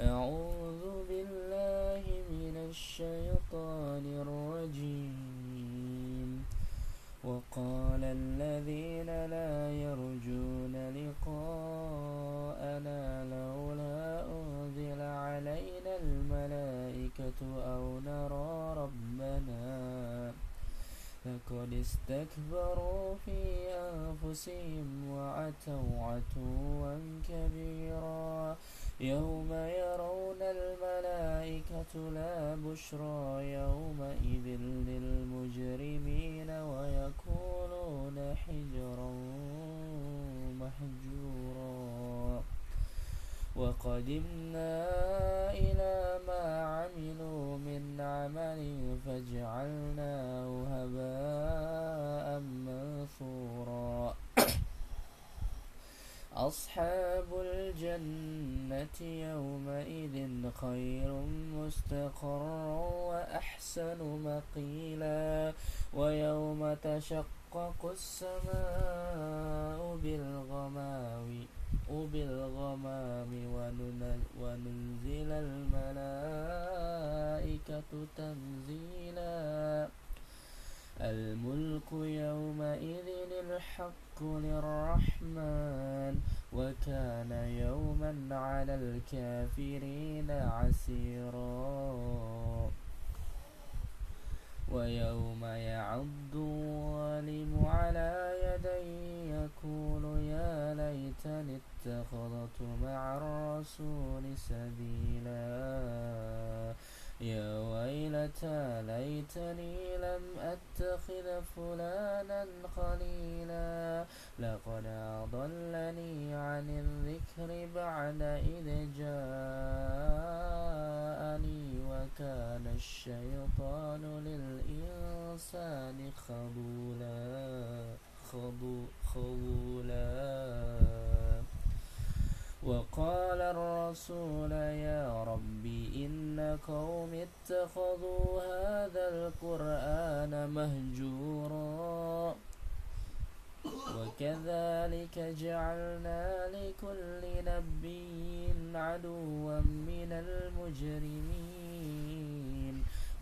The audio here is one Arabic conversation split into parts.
أعوذ بالله من الشيطان الرجيم. وقال الذين لا يرجون لقاءنا لولا أنزل علينا الملائكة أو نرى ربنا. لقد استكبروا في أنفسهم وعتوا عتوا كبيرا. يوم يرون الملائكة لا بشرى يومئذ للمجرمين ويكونون حجرا محجورا. وقدمنا إلى ما عملوا من عمل فجعلناه هباء منثورا. أصحاب الجنة يومئذ خير مستقرا وأحسن مقيلا ويوم تشقق السماء بالغمام بالغمام وننزل الملائكة تنزيلا. الملك يومئذ الحق للرحمن وكان يوما على الكافرين عسيرا. ويوم يعض الظالم على يديه يقول يا ليتني اتخذت مع الرسول سبيلا. يا ويلتى ليتني لم أتخذ فلانا خليلا. لقد أضلني عن الذكر بعد إذ جاءني وكان الشيطان للإنسان خذولا خذولا. وقال الرسول يا رب إن قوم اتخذوا هذا القرآن مهجورا وكذلك جعلنا لكل نبي عدوا من المجرمين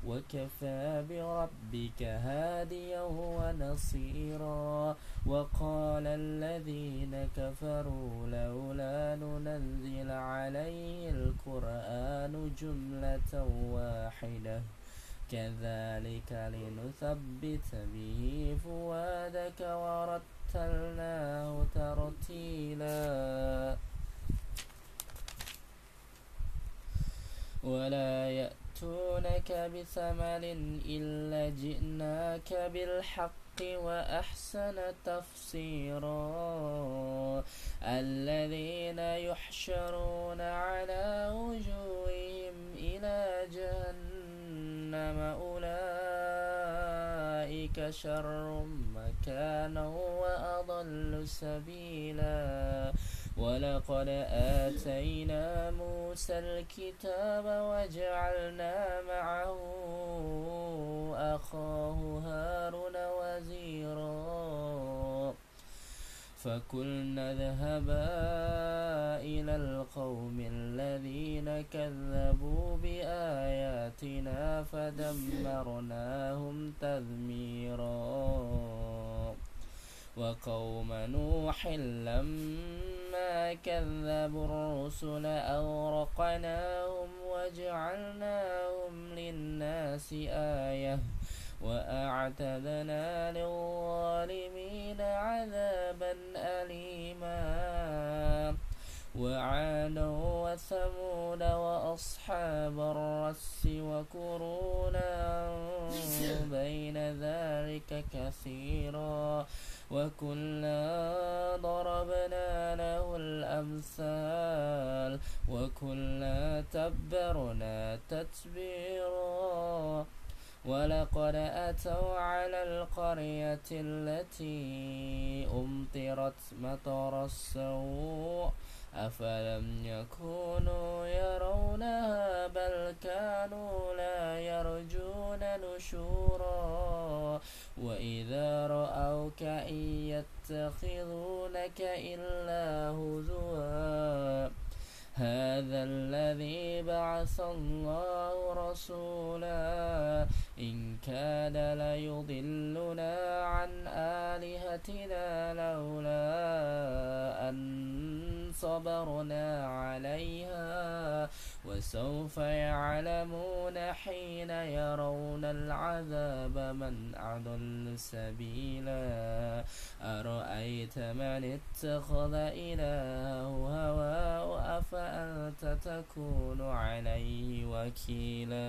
وكفى بربك هاديا ونصيرا وقال الذين كفروا لولا ننزل عليه القرآن جملة واحدة. كذلك لنثبت به فؤادك ورتلناه ترتيلا. ولا يأتي يأتونك بثمن إلا جئناك بالحق وأحسن تفسيرا. الذين يحشرون على وجوههم إلى جهنم أولئك شر مكانا وأضل سبيلا. ولقد آتينا موسى الكتاب وجعلنا معه أخاه هارون وزيرا. فكلنا اذهبا إلى القوم الذين كذبوا بآياتنا فدمرناهم تدميرا. وقوم نوح لما كذبوا الرسل أغرقناهم وجعلناهم للناس آية وأعتدنا للظالمين عذابا أليما وعادا وثمود وأصحاب الرس وكرونا ذلك كثيرا وكلا ضربنا له الأمثال وكلا تبرنا تتبيرا ولقد أتوا على القرية التي أمطرت مطر السوء أفلم يكونوا يرونها بل كانوا لا يرجون نشورا. وإذا رأوك إن يتخذونك إلا هزوا. هذا الذي بعث الله رسولا. إن كاد ليضلنا عن آلهتنا لولا أن صبرنا عليها وسوف يعلمون حين يرون العذاب من أضل سبيلا. أرأيت من اتخذ إلهه هواه أفأنت تكون عليه وكيلا؟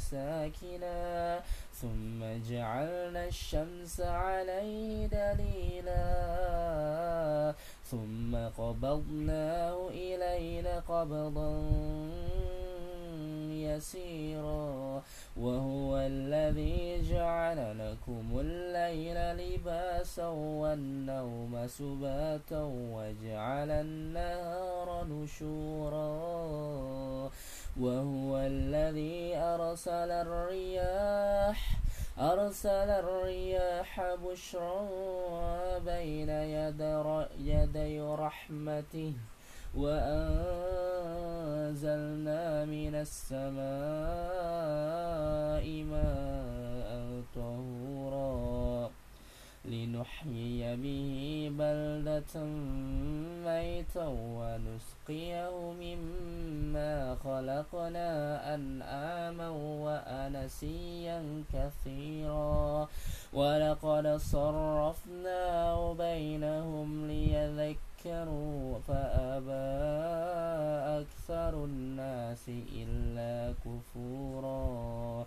ساكنا ثم جعلنا الشمس عليه دليلا ثم قبضناه إلينا قبضا يسيرا وهو الذي جعل لكم الليل لباسا والنوم سباتا وجعل النهار نشورا. وهو الذي أرسل الرياح أرسل الرياح بشرا بين يدي رحمته وأنزلنا من السماء ماء طهورا. لنحيي به بلدة ميتا ونسقيه مما خلقنا أنعاما وأنسيا كثيرا. ولقد صرفناه بينهم ليذكروا فأبى أكثر الناس إلا كفورا.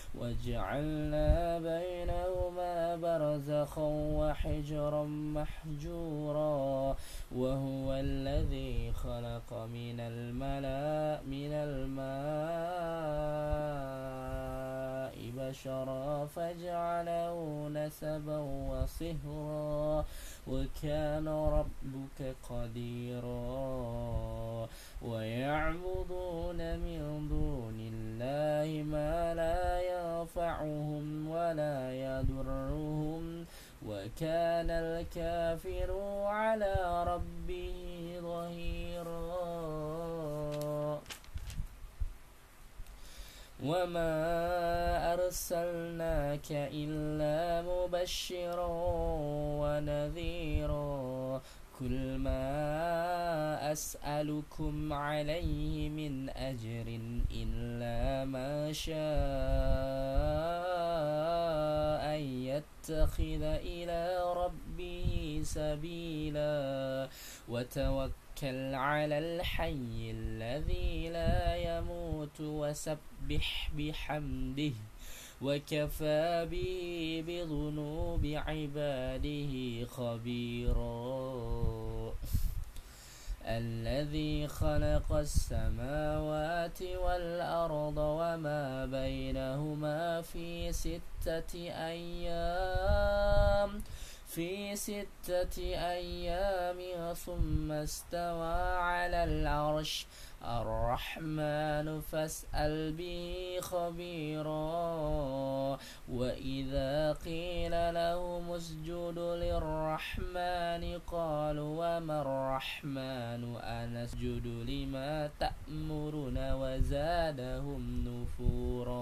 وجعلنا بينهما برزخا وحجرا محجورا وهو الذي خلق من الملاء من الماء. بشرا فجعله نسبا وصهرا وكان ربك قديرا. ويعبدون من دون الله ما لا ينفعهم ولا يضرهم. وكان الكافر على ربه ظهيرا. وما أرسلناك إلا مبشرا ونذيرا كل ما أسألكم عليه من أجر إلا ما شاء أن يتخذ إلى ربه سبيلا وتوكل على الحي الذي لا يموت وسبح بحمده وكفى به بذنوب عباده خبيرا. الذي خلق السماوات والأرض وما بينهما في ستة أيام. في ستة أيام ثم استوى على العرش. الرحمن فاسأل به خبيرا وإذا قيل لهم اسجدوا للرحمن قالوا وما الرحمن؟ أنسجد لما تأمرنا وزادهم نفورا.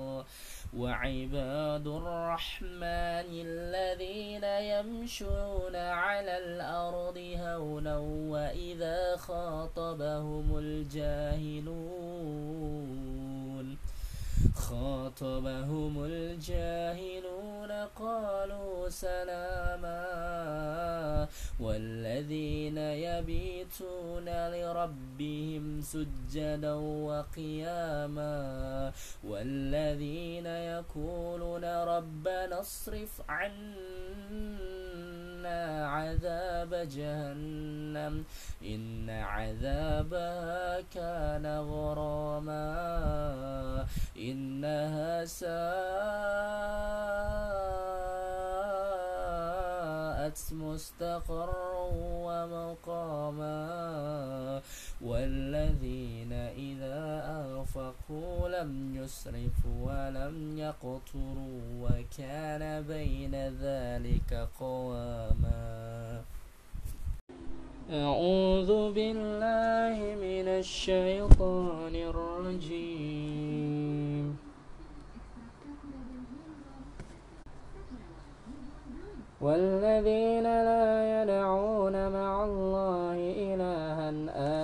وعباد الرحمن الذين يمشون على الأرض هونا وإذا خاطبهم الجاهلون. خاطبهم الجاهلون قالوا سلاما والذين يبيتون لربهم سجدا وقياما والذين يقولون ربنا اصرف عنا عذاب جهنم إن عذابها كان غراما إنها ساءت مستقرا ومقاما والذين إذا أنفقوا لم يسرفوا ولم يقتروا وكان بين ذلك قواما. أعوذ بالله من الشيطان الرجيم. والذين لا يدعون مع الله إلها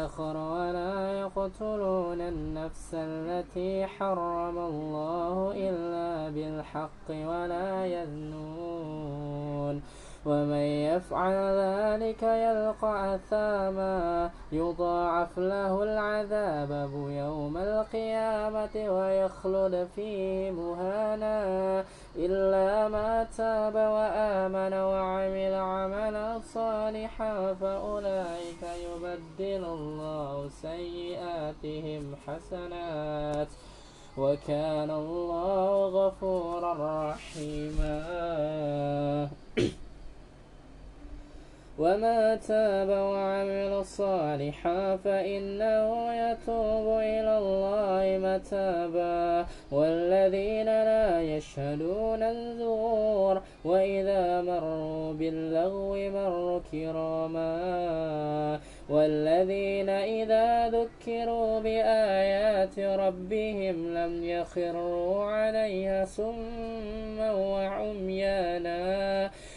آخر ولا يقتلون النفس التي حرم الله إلا بالحق ولا يزنون ومن يفعل ذلك يلقى أثاما يضاعف له العذاب يوم القيامة ويخلد فيه مهانا إلا ما تاب وآمن وعمل عملا صالحا فأولئك يبدل الله سيئاتهم حسنات وكان الله غفورا رحيما وما تاب وعمل صالحا فإنه يتوب إلى الله متابا والذين لا يشهدون الزور وإذا مروا باللغو مروا كراما والذين إذا ذكروا بآيات ربهم لم يخروا عليها سما وعميانا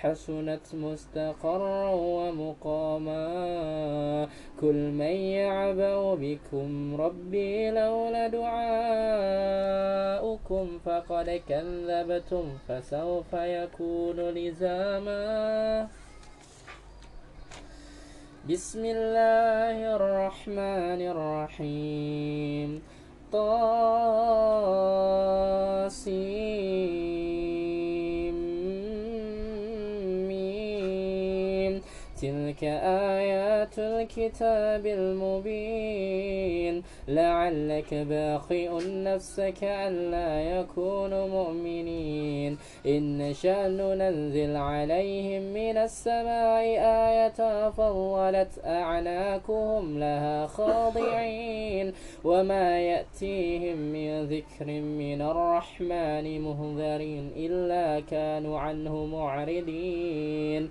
حسنت مستقرا ومقاما كل من يعبأ بكم ربي لولا دعاؤكم فقد كذبتم فسوف يكون لزاما. بسم الله الرحمن الرحيم. طاسيم تلك آيات الكتاب المبين. لعلك باخئ نفسك ألا يكونوا مؤمنين. إن شأن ننزل عليهم من السماء آية فظلت أعناقهم لها خاضعين. وما يأتيهم من ذكر من الرحمن مهذرين إلا كانوا عنه معرضين.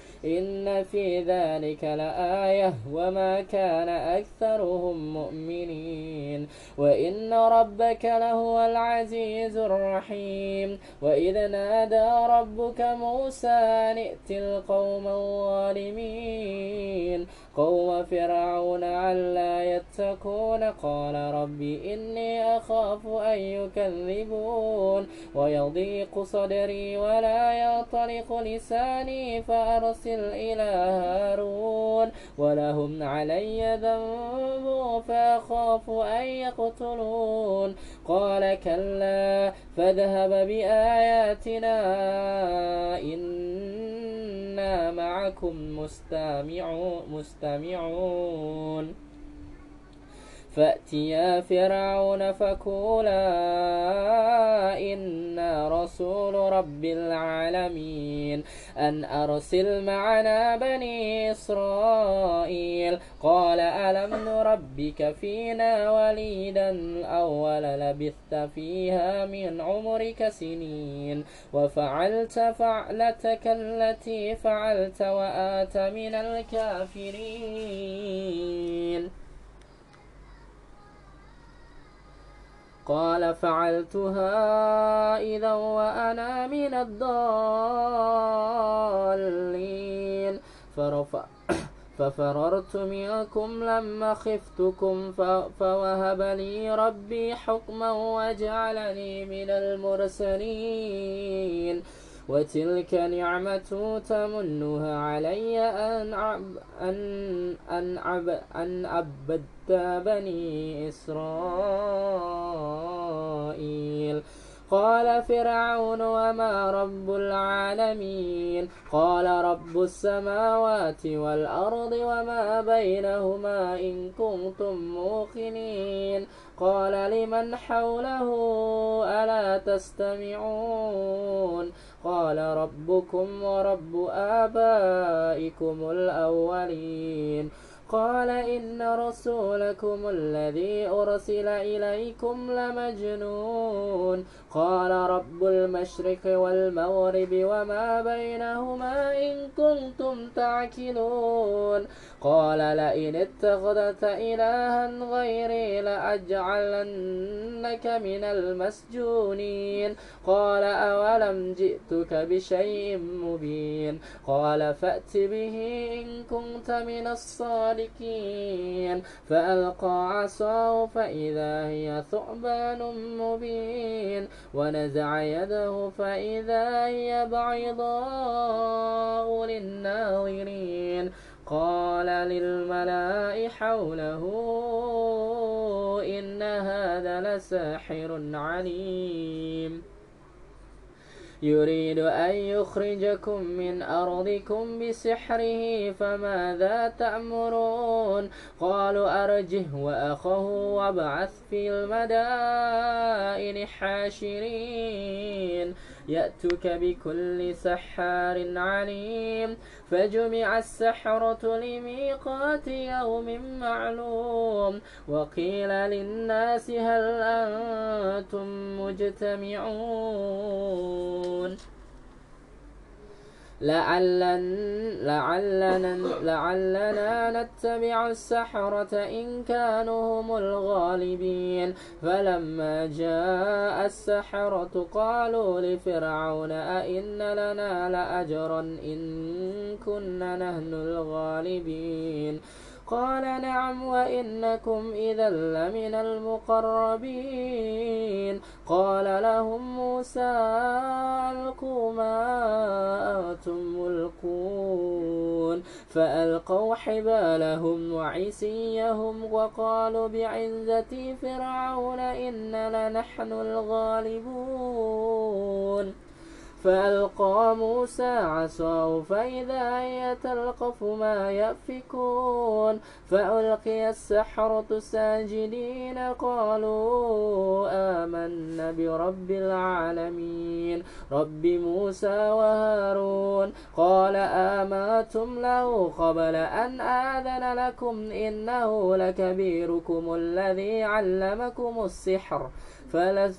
إن في ذلك لآية وما كان أكثرهم مؤمنين. وإن ربك لهو العزيز الرحيم. وإذ نادى ربك موسى أن ائت القوم الظالمين. قوم فرعون ألا يتقون قال رب إني أخاف أن يكذبون ويضيق صدري ولا ينطلق لساني فأرسل إلى هارون ولهم علي ذنب فأخاف أن يقتلون قال كلا فاذهب بآياتنا إنا معكم مستمعون تستمعون فأتيا فرعون فقولا إنا رسول رب العالمين أن أرسل معنا بني إسرائيل قال ألم نربك فينا وليدا أول لبثت فيها من عمرك سنين وفعلت فعلتك التي فعلت وآت من الكافرين قال فعلتها إذا وأنا من الضالين. فرفع ففررت منكم لما خفتكم فوهب لي ربي حكما وجعلني من المرسلين. وتلك نعمة تمنها علي أن عب أن أن عب أن عبدت بني إسرائيل. قال فرعون وما رب العالمين؟ قال رب السماوات والأرض وما بينهما إن كنتم موقنين. قال لمن حوله ألا تستمعون؟ قال ربكم ورب آبائكم الأولين. قال إن رسولكم الذي أرسل إليكم لمجنون. قال رب المشرق والمغرب وما بينهما إن كنتم تعقلون. قال لئن اتخذت إلها غيري لأجعلنك من المسجونين. قال أولم جئتك بشيء مبين. قال فأت به إن كنت من الصادقين. فألقى عصاه فإذا هي ثعبان مبين. ونزع يده فإذا هي بعيضاء للناظرين. قال للملاء حوله إن هذا لساحر عليم. يريد أن يخرجكم من أرضكم بسحره فماذا تأمرون؟ قالوا أرجه وأخه وابعث في المدائن حاشرين. يأتك بكل سحار عليم فجمع السحرة لميقات يوم معلوم. وقيل للناس هل أنتم مجتمعون؟ لعلنا, لعلنا, لعلنا نتبع السحرة إن كانوا هم الغالبين. فلما جاء السحرة قالوا لفرعون أئن لنا لأجرا إن كنا نحن الغالبين. قال نعم وإنكم إذا لمن المقربين. قال لهم موسى ألقوا ما أنتم ملقون. فألقوا حبالهم وعصيهم وقالوا بعزة فرعون إن لنحن الغالبون. فألقى موسى عصاه فإذا هي تلقف ما يأفكون فألقي السحرة ساجدين قالوا آمنا برب العالمين رب موسى وهارون قال آماتم له قبل أن آذن لكم إنه لكبيركم الذي علمكم السحر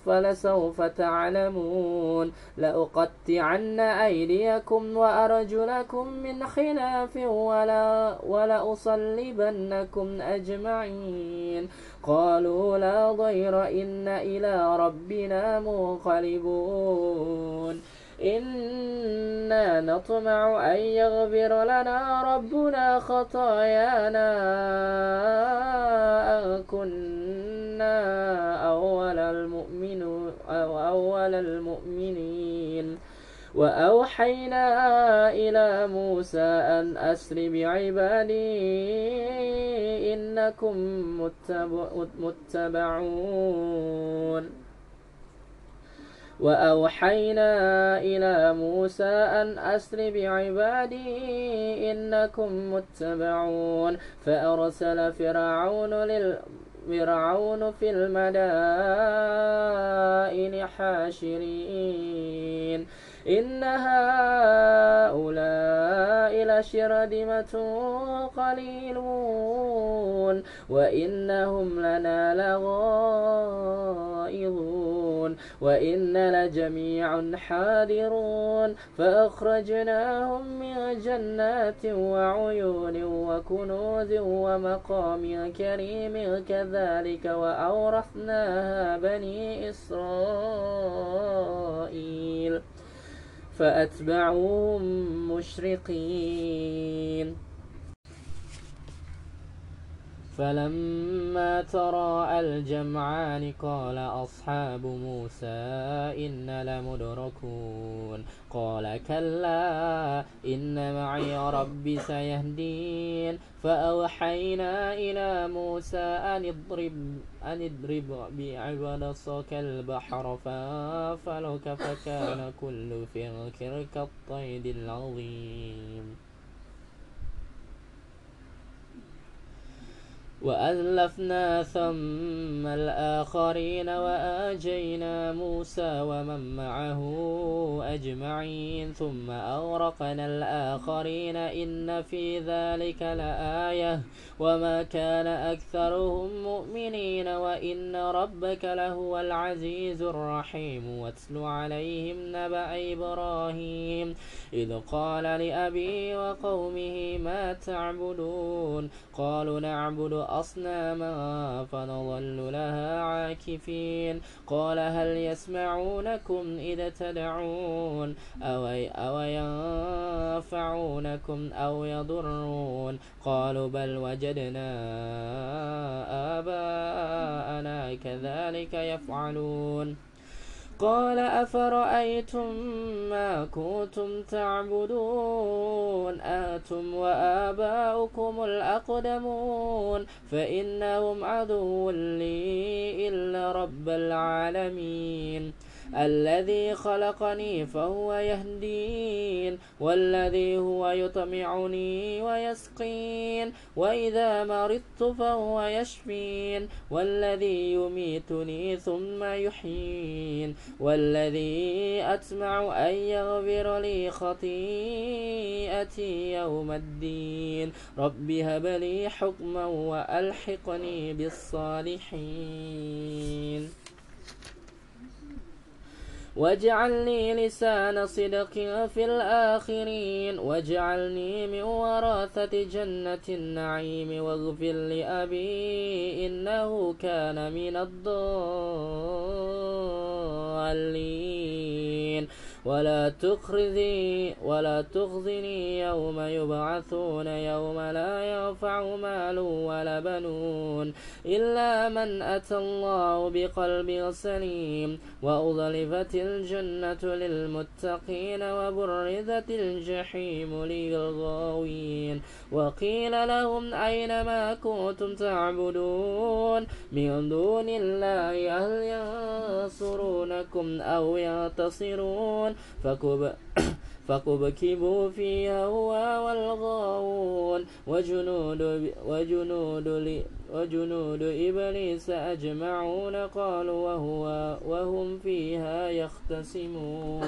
فلسوف تعلمون. لأقطعن أيديكم وأرجلكم من خلاف ولا ولأصلبنكم أجمعين. قالوا لا ضير إن إلى ربنا منقلبون. إنا نطمع أن يغفر لنا ربنا خطايانا أن كنا أول المؤمنين أو أول المؤمنين. وأوحينا إلى موسى أن أسر بعبادي إنكم متبعون. وأوحينا إلى موسى أن أسر بعبادي إنكم متبعون. فأرسل فرعون لل فرعون في المدائن حاشرين. إن هؤلاء لشرذمة قليلون وإنهم لنا لغائظون وإن لجميع حاذرون فأخرجناهم من جنات وعيون وكنوز ومقام كريم كذلك وأورثناها بني إسرائيل فأتبعوهم مشرقين. فلما تراءى الجمعان قال أصحاب موسى إن لمدركون قال كلا إن معي ربي سيهدين فأوحينا إلى موسى أن اضرب أن اضرب بعصاك البحر فانفلق فكان كل فرق كالطيد العظيم وألفنا ثم الآخرين وآجينا موسى ومن معه أجمعين ثم أغرقنا الآخرين إن في ذلك لآية وما كان أكثرهم مؤمنين وإن ربك لهو العزيز الرحيم واتل عليهم نبأ إبراهيم إذ قال لأبي وقومه ما تعبدون قالوا نعبد أصناما فنظل لها عاكفين. قال هل يسمعونكم إذا تدعون؟ أو, أو ينفعونكم أو يضرون؟ قالوا بل وجدنا آباءنا كذلك يفعلون. قال أفرأيتم ما كنتم تعبدون؟ أنتم وآباؤكم الأقدمون. فإنهم عدو لي إلا رب العالمين. الذي خلقني فهو يهدين والذي هو يطمعني ويسقين وإذا مرضت فهو يشفين والذي يميتني ثم يحيين والذي أتمع أن يغفر لي خطيئتي يوم الدين. رب هب لي حكما وألحقني بالصالحين. واجعلني لسان صدق في الآخرين واجعلني من ورثة جنة النعيم واغفر لأبي إنه كان من الضالين. ولا تخزي ولا تخزني يوم يبعثون يوم لا ينفع مال ولا بنون إلا من أتى الله بقلب سليم وأضلفت الجنة للمتقين وبرزت الجحيم للغاوين وقيل لهم أين ما كنتم تعبدون من دون الله هل ينصرونكم أو ينتصرون فكب فكبكبوا فيها هو والغاوون. وجنود وجنود وجنود إبليس أجمعون قالوا وهو وهم فيها يختصمون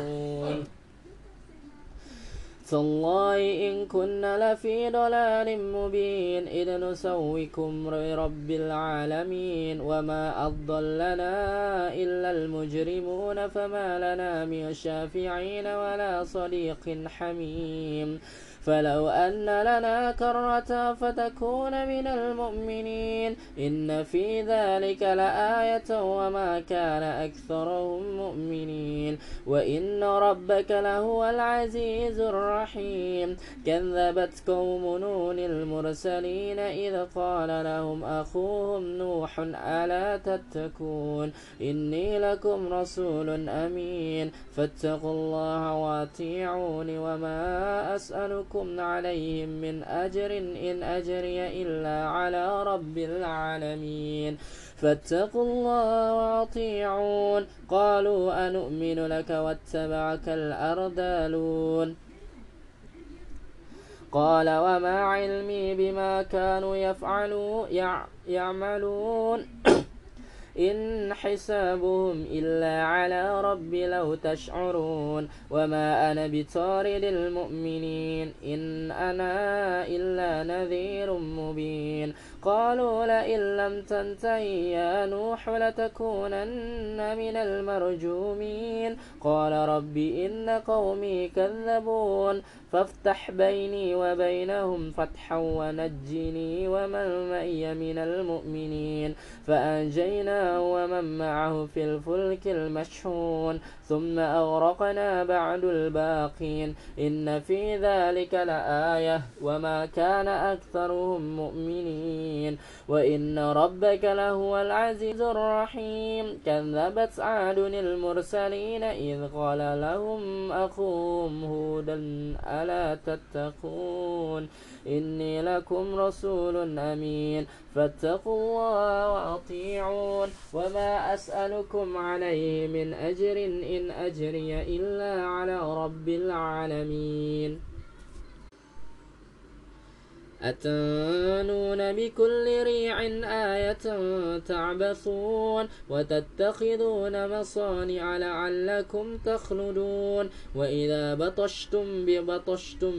تالله إن كنا لفي ضلال مبين إذ نسويكم برب العالمين. وما أضلنا إلا المجرمون فما لنا من شافعين ولا صديق حميم. فلو أن لنا كرة فتكون من المؤمنين. إن في ذلك لآية وما كان أكثرهم مؤمنين. وإن ربك لهو العزيز الرحيم. كذبت قوم نون المرسلين إذ قال لهم أخوهم نوح ألا تتكون إني لكم رسول أمين. فاتقوا الله واتيعون وما أسألكم عليهم من أجر إن أجري إلا على رب العالمين فاتقوا الله وأطيعون قالوا أنؤمن لك واتبعك الأرذلون قال وما علمي بما كانوا يفعلون يعملون إن حسابهم إلا على ربي لو تشعرون. وما أنا بطارد المؤمنين. إن أنا إلا نذير مبين. قالوا لئن لم تنتهي يا نوح لتكونن من المرجومين. قال رب إن قومي كذبون. فافتح بيني وبينهم فتحا ونجني ومن معي من المؤمنين. فأنجيناه ومن معه في الفلك المشحون. ثم أغرقنا بعد الباقين. إن في ذلك لآية. وما كان أكثرهم مؤمنين. وإن ربك لهو العزيز الرحيم. كذبت عاد المرسلين إذ قال لهم أخوهم هودا ألا تتقون؟ إني لكم رسول أمين. فاتقوا الله وأطيعون. وما أسألكم عليه من أجر إن أجري إلا على رب العالمين. أتانون بكل ريع آية تعبثون وتتخذون مصانع لعلكم تخلدون وإذا بطشتم ببطشتم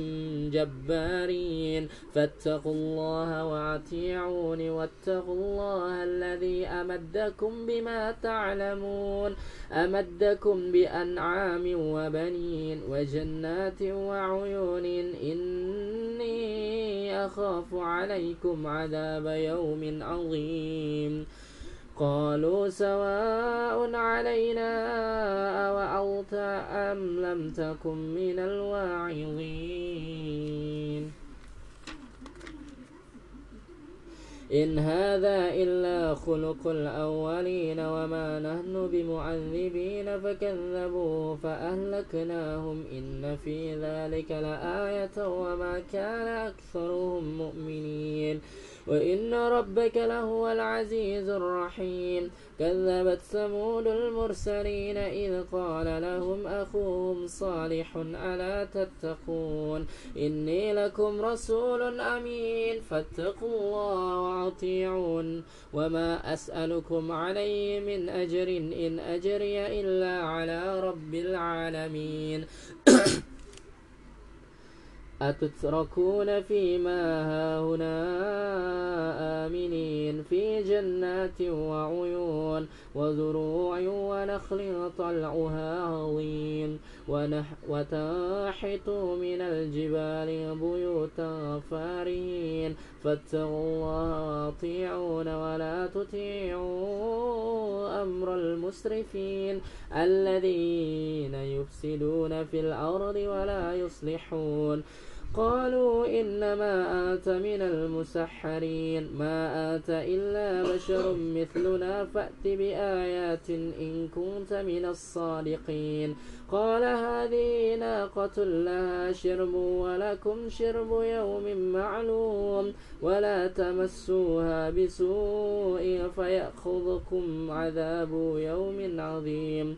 جبارين فاتقوا الله وأطيعون واتقوا الله الذي أمدكم بما تعلمون أمدكم بأنعام وبنين وجنات وعيون إني أخاف عليكم عذاب يوم عظيم. قالوا سواء علينا أوعظت أم لم تكن من الواعظين. إن هذا إلا خلق الأولين وما نحن بمعذبين فكذبوه فأهلكناهم إن في ذلك لآية وما كان أكثرهم مؤمنين وإن ربك لهو العزيز الرحيم. كذبت ثمود المرسلين إذ قال لهم أخوهم صالح ألا تتقون؟ إني لكم رسول أمين فاتقوا الله وأطيعون. وما أسألكم عليه من أجر إن أجري إلا على رب العالمين. أتتركون فيما هاهنا آمنين في جنات وعيون وزروع ونخل طلعها هضيم وتنحتوا من الجبال بيوتا فارهين. فاتقوا الله وأطيعون ولا تطيعوا أمر المسرفين. الذين يفسدون في الأرض ولا يصلحون. قالوا إنما أنت من المسحرين. ما أنت إلا بشر مثلنا فأت بآيات إن كنت من الصادقين. قال هذه ناقة لها شرب ولكم شرب يوم معلوم. ولا تمسوها بسوء فيأخذكم عذاب يوم عظيم.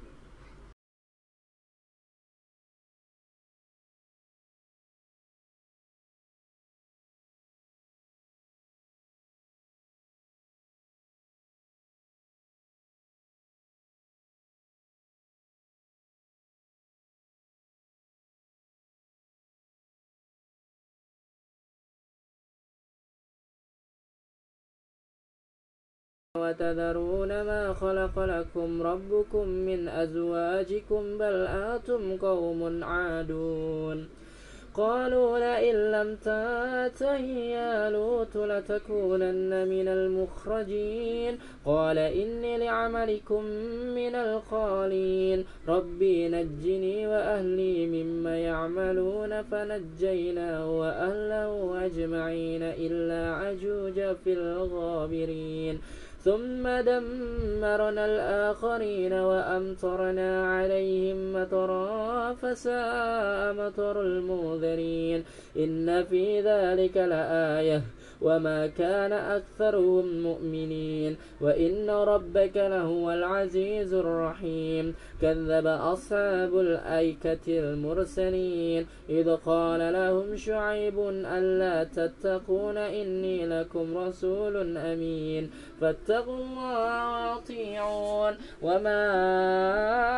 وتذرون ما خلق لكم ربكم من أزواجكم بل أنتم قوم عادون. قالوا لئن لم تنته يا لوط لتكونن من المخرجين. قال إني لعملكم من القالين ربي نجني وأهلي مما يعملون فنجيناه وأهله أجمعين إلا عجوج في الغابرين. ثم دمرنا الآخرين وأمطرنا عليهم مطرا فساء مطر المنذرين. إن في ذلك لآية. وما كان أكثرهم مؤمنين وإن ربك لهو العزيز الرحيم كذب أصحاب الأيكة المرسلين إذ قال لهم شعيب ألا تتقون إني لكم رسول أمين فاتقوا الله واطيعون وما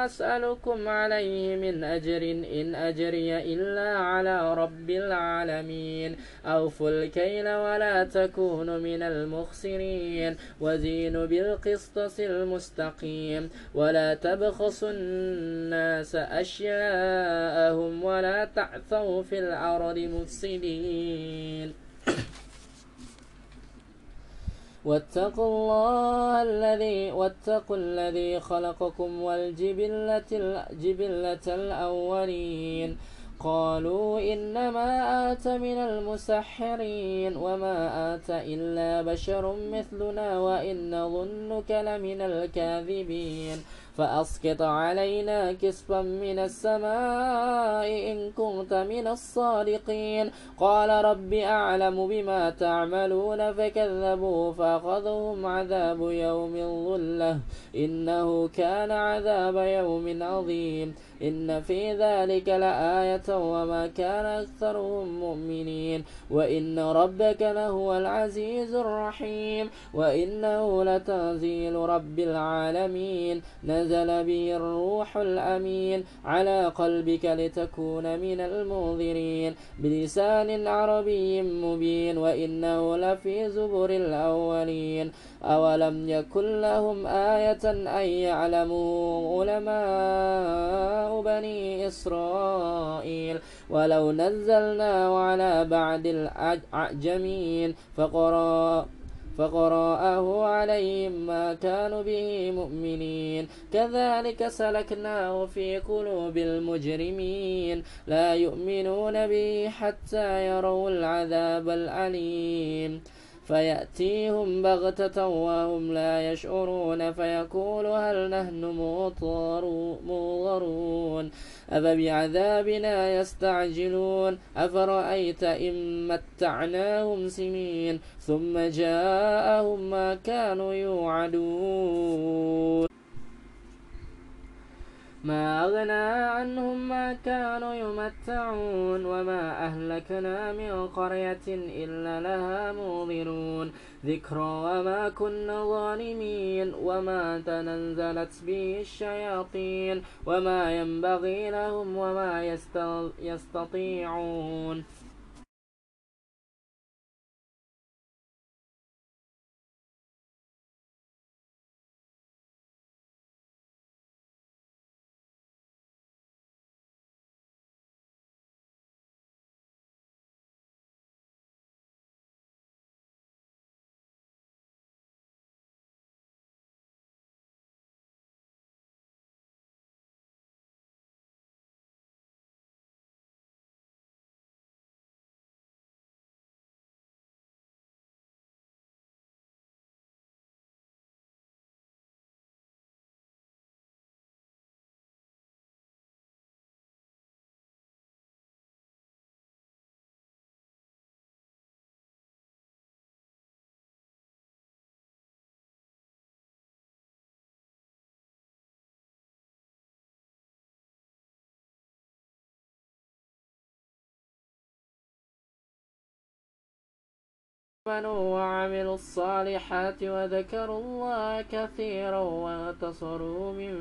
أسألكم عليه من أجر إن أجري إلا على رب العالمين أوفوا الكيل ولا تكونوا من المخسرين. وزينوا بالقسطس المستقيم. ولا تبخسوا الناس أشياءهم ولا تعثوا في الأرض مفسدين. واتقوا الله الذي واتقوا الذي خلقكم والجبلة الجبلة الأولين. قالوا إنما آت من المسحرين وما آت إلا بشر مثلنا وإن ظنك لمن الكاذبين. فأسقط علينا كسفا من السماء إن كنت من الصادقين. قال رب أعلم بما تعملون فكذبوا فأخذهم عذاب يوم الظلة إنه كان عذاب يوم عظيم. إن في ذلك لآية وما كان أكثرهم مؤمنين. وإن ربك لهو العزيز الرحيم. وإنه لتنزيل رب العالمين. نزل به الروح الأمين على قلبك لتكون من المنذرين. بلسان عربي مبين. وإنه لفي زبر الأولين. أولم يكن لهم آية أن يعلموا علماء بني إسرائيل ولو نزلناه على بعد الأعجمين فقرأ فقرأه عليهم ما كانوا به مؤمنين كذلك سلكناه في قلوب المجرمين لا يؤمنون به حتى يروا العذاب الأليم فيأتيهم بغتة وهم لا يشعرون فيقول هل نحن منظرون أفبعذابنا يستعجلون؟ أفرأيت إن متعناهم سنين ثم جاءهم ما كانوا يوعدون؟ ما أغنى عنهم ما كانوا يمتعون وما أهلكنا من قرية إلا لها منظرون ذكرى وما كنا ظالمين وما تنزلت به الشياطين وما ينبغي لهم وما يستطيعون آمنوا وعملوا الصالحات وذكروا الله كثيرا وانتصروا من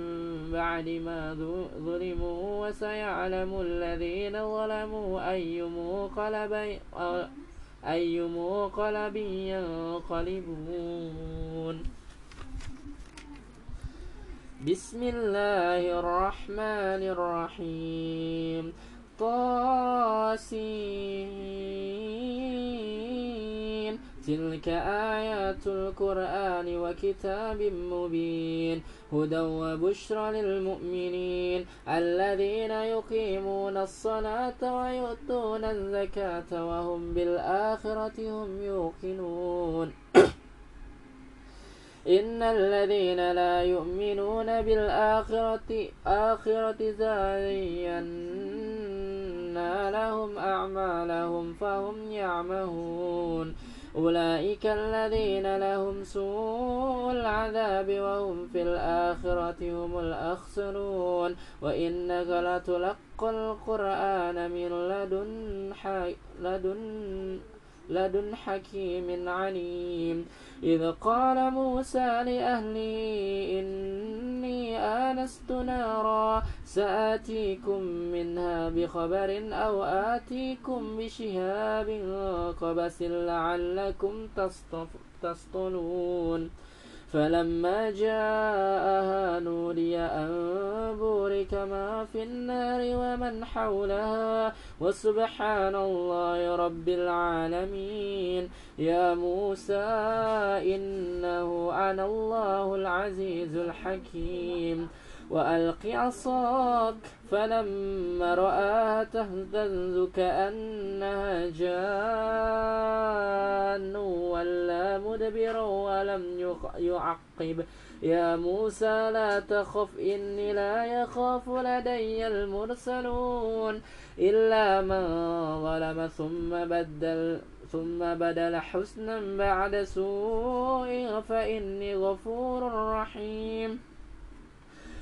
بعد ما ظلموا وسيعلم الذين ظلموا أي منقلب أي منقلب ينقلبون. بسم الله الرحمن الرحيم. طاسين. تلك آيات القرآن وكتاب مبين هدى وبشرى للمؤمنين الذين يقيمون الصلاة ويؤتون الزكاة وهم بالآخرة هم يوقنون. إن الذين لا يؤمنون بالآخرة آخرة زينا لهم أعمالهم فهم يعمهون. أولئك الذين لهم سوء العذاب وهم في الآخرة هم الأخسرون. وإنك لتلقى القرآن من لدن, لدن لدن حكيم عليم. إذ قال موسى لأهله إني آنست نارا سآتيكم منها بخبر أو آتيكم بشهاب قبس لعلكم تصطلون فلما جاءها نودي أن بورك ما في النار ومن حولها. وسبحان الله رب العالمين. يا موسى إنه أنا الله العزيز الحكيم. وألق عصاك فلما رآها تهتز كأنها جان ولا مدبرا ولم يعقب. يا موسى لا تخف إني لا يخاف لدي المرسلون إلا من ظلم. ثم بدل ثم بدل حسنا بعد سوء فإني غفور رحيم.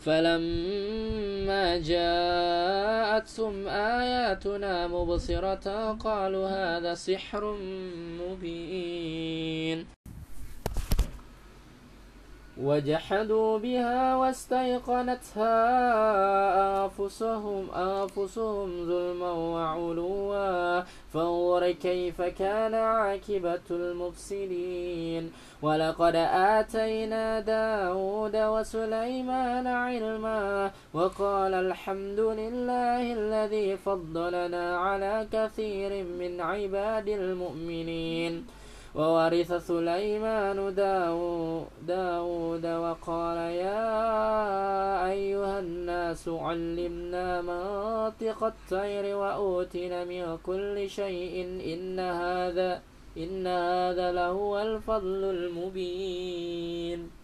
فلما جاءتهم آياتنا مبصرة قالوا هذا سحر مبين. وجحدوا بها واستيقنتها أنفسهم أنفسهم ظلما وعلوا. فانظر كيف كان عاقبة المفسدين. ولقد آتينا داود وسليمان علما وقال الحمد لله الذي فضلنا على كثير من عباد المؤمنين. وورث سليمان داود وقال يا أيها الناس علمنا منطق الطير وأوتنا من كل شيء إن هذا إن هذا لهو الفضل المبين.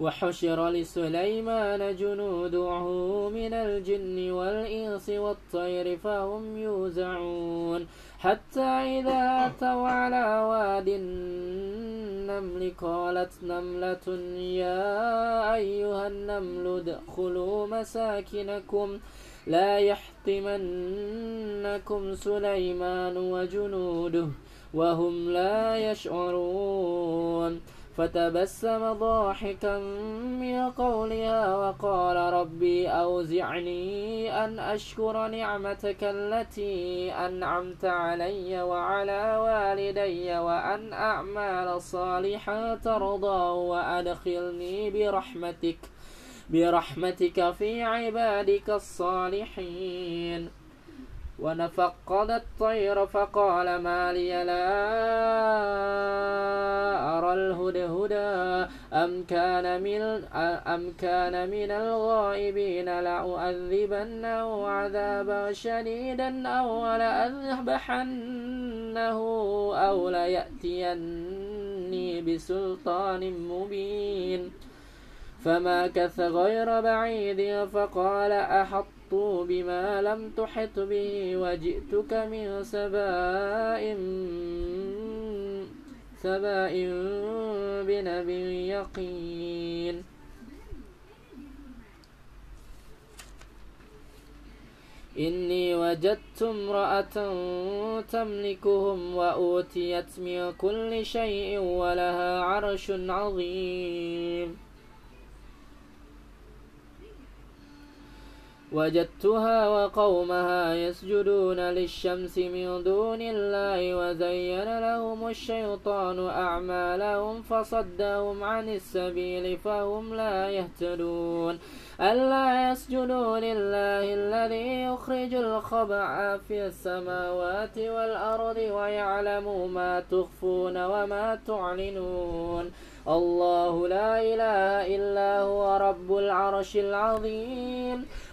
وحشر لسليمان جنوده من الجن والإنس والطير فهم يوزعون. حتى إذا أتوا على واد النمل قالت نملة يا أيها النمل ادخلوا مساكنكم لا يحطمنكم سليمان وجنوده وهم لا يشعرون. فتبسم ضاحكا من قولها وقال ربي أوزعني أن أشكر نعمتك التي أنعمت علي وعلى والدي وأن أعمل صالحا ترضى وأدخلني برحمتك برحمتك في عبادك الصالحين. ونفقد الطير فقال ما لي لا أرى الهدهدى أم كان من أم كان من الغائبين لأؤذبنه عذابا شديدا أو لأذبحنه أو ليأتيني بسلطان مبين. فماكث غير بعيد فقال أحطوا بما لم تحط به وجئتك من سباء سباء بنبي يقين. إني وجدت امرأة تملكهم وأوتيت من كل شيء ولها عرش عظيم. وجدتها وقومها يسجدون للشمس من دون الله وزين لهم الشيطان أعمالهم فصدهم عن السبيل فهم لا يهتدون. ألا يسجدوا لله الذي يخرج الخبع في السماوات والأرض ويعلم ما تخفون وما تعلنون. الله لا إله إلا هو رب العرش العظيم.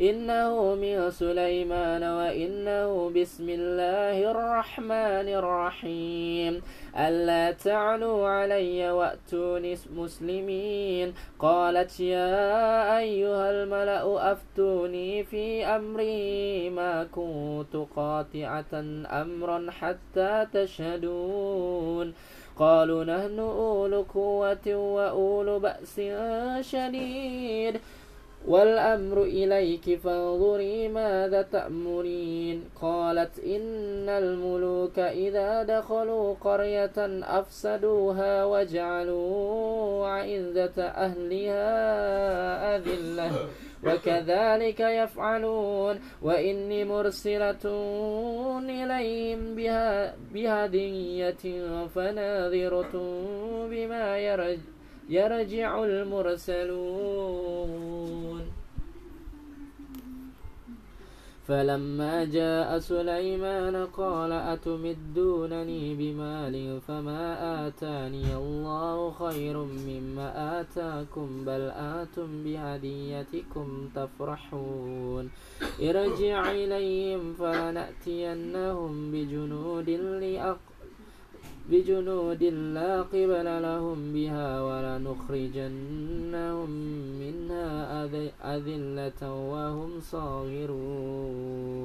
إنه من سليمان وإنه بسم الله الرحمن الرحيم. ألا تعلوا علي وأتوني مسلمين. قالت يا أيها الملأ أفتوني في أمري. ما كنت قاطعة أمرا حتى تشهدون. قالوا نحن أولو قوة وأولو بأس شديد. والأمر إليك فانظري ماذا تأمرين. قالت إن الملوك إذا دخلوا قرية أفسدوها وجعلوا عزة أهلها أذلة. وكذلك يفعلون. وإني مرسلة إليهم بها بهدية فناظرة بما يرج يرجع المرسلون. فلما جاء سليمان قال أتمدونني بمال فما آتاني الله خير مما آتاكم بل آتم بهديتكم تفرحون. ارجع إليهم فلنأتينهم بجنود لأق بجنود لا قبل لهم بها ولنخرجنهم منها أذلة وهم صاغرون.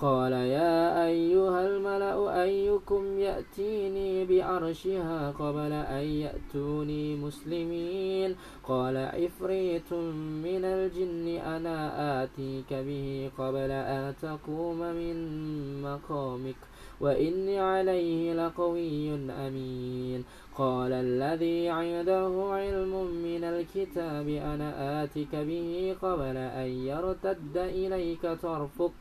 قال يا أيها الملأ أيكم يأتيني بعرشها قبل أن يأتوني مسلمين؟ قال عفريت من الجن أنا آتيك به قبل أن تقوم من مقامك. وإني عليه لقوي أمين. قال الذي عنده علم من الكتاب أنا آتك به قبل أن يرتد إليك طرفك.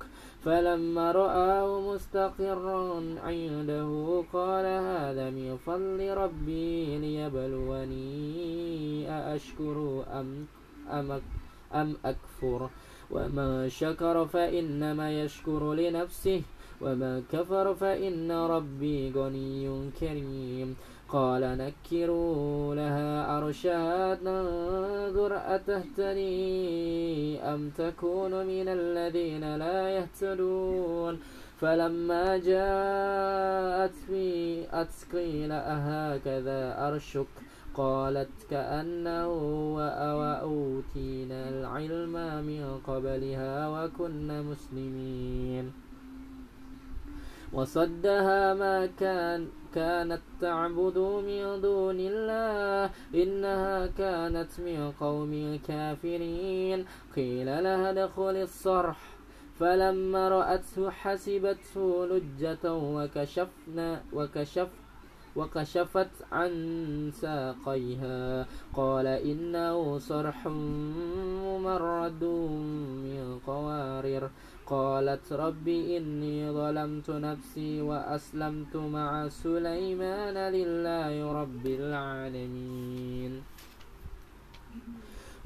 فلما رآه مستقرا عنده قال هذا من فضل ربي ليبلوني أأشكر أم, أم, أم أكفر. ومن شكر فإنما يشكر لنفسه. وما كفر فإن ربي غني كريم قال نكروا لها عرشها ننظر أتهتني أم تكون من الذين لا يهتدون فلما جاءت في أتقيل أهكذا أرشك قالت كأنه وأوتينا العلم من قبلها وكنا مسلمين وصدها ما كان كانت تعبد من دون الله إنها كانت من قوم كافرين قيل لها ادخل الصرح. فلما رأته حسبته لجة وكشفنا وكشف وكشفت عن ساقيها. قال إنه صرح ممرد من قوارير. قالت رب إني ظلمت نفسي وأسلمت مع سليمان لله رب العالمين.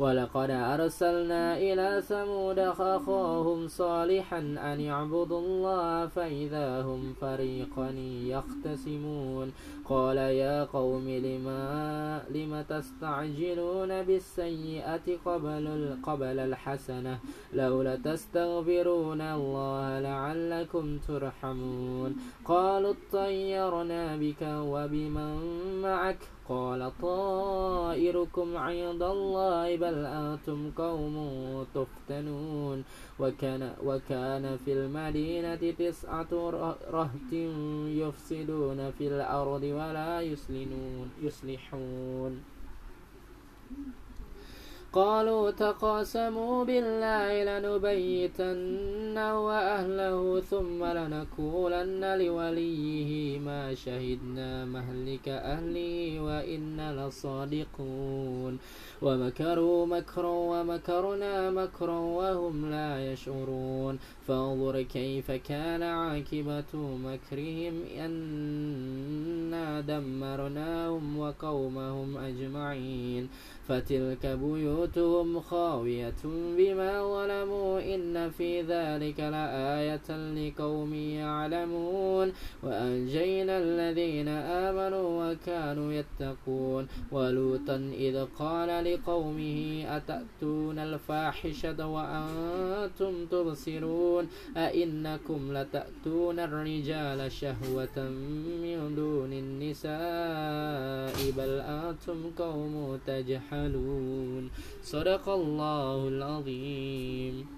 ولقد أرسلنا إلى ثمود أخاهم صالحا أن يعبدوا الله فإذا هم فريقان يختصمون. قال يا قوم لما لم تستعجلون بالسيئة قبل قبل الحسنة؟ لولا تستغفرون الله لعلكم ترحمون. قالوا اطيرنا بك وبمن معك؟ قال طائركم عند الله بل أنتم قوم تفتنون. وكان, وكان في المدينة تسعة رهط يفسدون في الأرض ولا يصلحون. قالوا تقاسموا بالله لنبيتنه وأهله ثم لنقولن لوليه ما شهدنا مهلك أهله وإنا لصادقون ومكروا مكرا ومكرنا مكرا وهم لا يشعرون فانظر كيف كان عاقبة مكرهم أنا دمرناهم وقومهم أجمعين فتلك بيوتهم خاوية بما ظلموا إن في ذلك لآية لقوم يعلمون وأنجينا الذين آمنوا وكانوا يتقون ولوطا إذ قال لقومه أتأتون الفاحشة وأنتم تبصرون أئنكم لتأتون الرجال شهوة من دون النساء بل أنتم قوم تجهلون صدق الله العظيم.